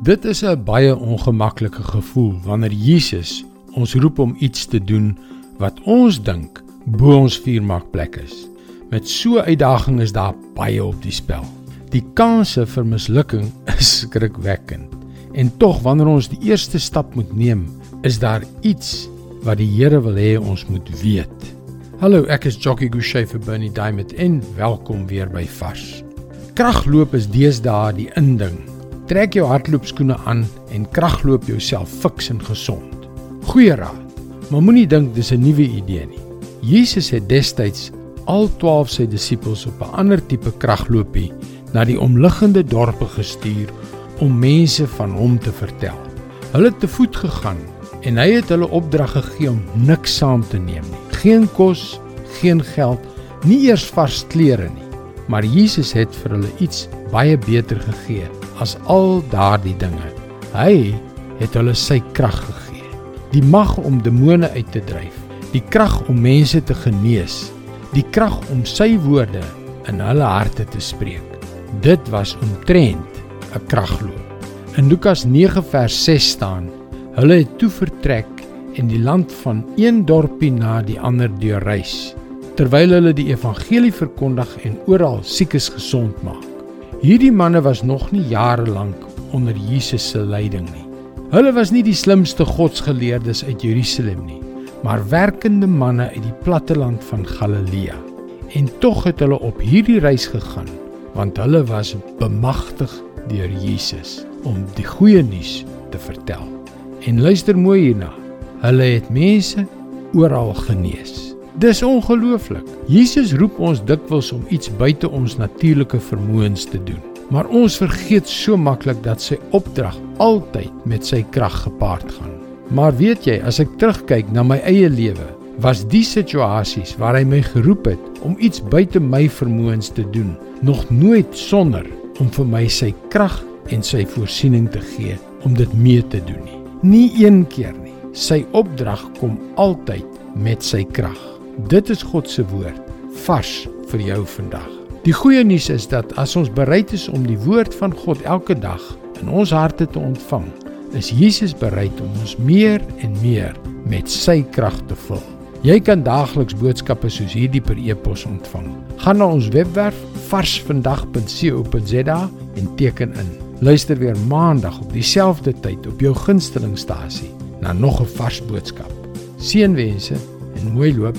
Dit is 'n baie ongemaklike gevoel wanneer Jesus ons roep om iets te doen wat ons dink bo ons vuurmaakplek is. Met so 'n uitdaging is daar baie op die spel. Die kanse vir mislukking is skrikwekkend. En tog wanneer ons die eerste stap moet neem, is daar iets wat die Here wil hê ons moet weet. Hallo, ek is Jockey Gouchee vir Bernie Diamond en welkom weer by Vars. Kragloop is deesdae die inding Trek jou hardloopskoene aan en kragloop jouself fiks en gesond. Goeie raad. Maar moenie dink dis 'n nuwe idee nie. Jesus het destyds al 12 sy disippels op 'n ander tipe kragloopie na die omliggende dorpe gestuur om mense van hom te vertel. Hulle het te voet gegaan en hy het hulle opdrag gegee om niks saam te neem nie. Geen kos, geen geld, nie eers vars klere nie. Maar Jesus het vir hulle iets baie beter gegee as al daardie dinge. Hy het hulle sy krag gegee. Die mag om demone uit te dryf, die krag om mense te genees, die krag om sy woorde in hulle harte te spreek. Dit was omtrent 'n kragloop. In Lukas 9 vers 6 staan: Hulle het toe vertrek en die land van een dorpie na die ander deurreis, terwyl hulle die evangelie verkondig en oral siekes gesond maak. Hierdie manne was nog nie jare lank onder Jesus se leiding nie. Hulle was nie die slimste godsgeleerdes uit Jerusalem nie, maar werkende manne uit die platteland van Galilea. En tog het hulle op hierdie reis gegaan, want hulle was bemagtig deur Jesus om die goeie nuus te vertel. En luister mooi hierna. Hulle het mense oral genees. Dis ongelooflik. Jesus roep ons dikwels om iets buite ons natuurlike vermoëns te doen. Maar ons vergeet so maklik dat sy opdrag altyd met sy krag gepaard gaan. Maar weet jy, as ek terugkyk na my eie lewe, was die situasies waar hy my geroep het om iets buite my vermoëns te doen, nog nooit sonder om vir my sy krag en sy voorsiening te gee om dit mee te doen nie. Nie een keer nie. Sy opdrag kom altyd met sy krag. Dit is God se woord vars vir jou vandag. Die goeie nuus is dat as ons bereid is om die woord van God elke dag in ons harte te ontvang, is Jesus bereid om ons meer en meer met sy krag te vul. Jy kan daagliks boodskappe soos hierdie per e-pos ontvang. Gaan na ons webwerf varsvandag.co.za en teken in. Luister weer maandag op dieselfde tyd op jou gunstelingstasie na nog 'n vars boodskap. Seënwense en mooi loop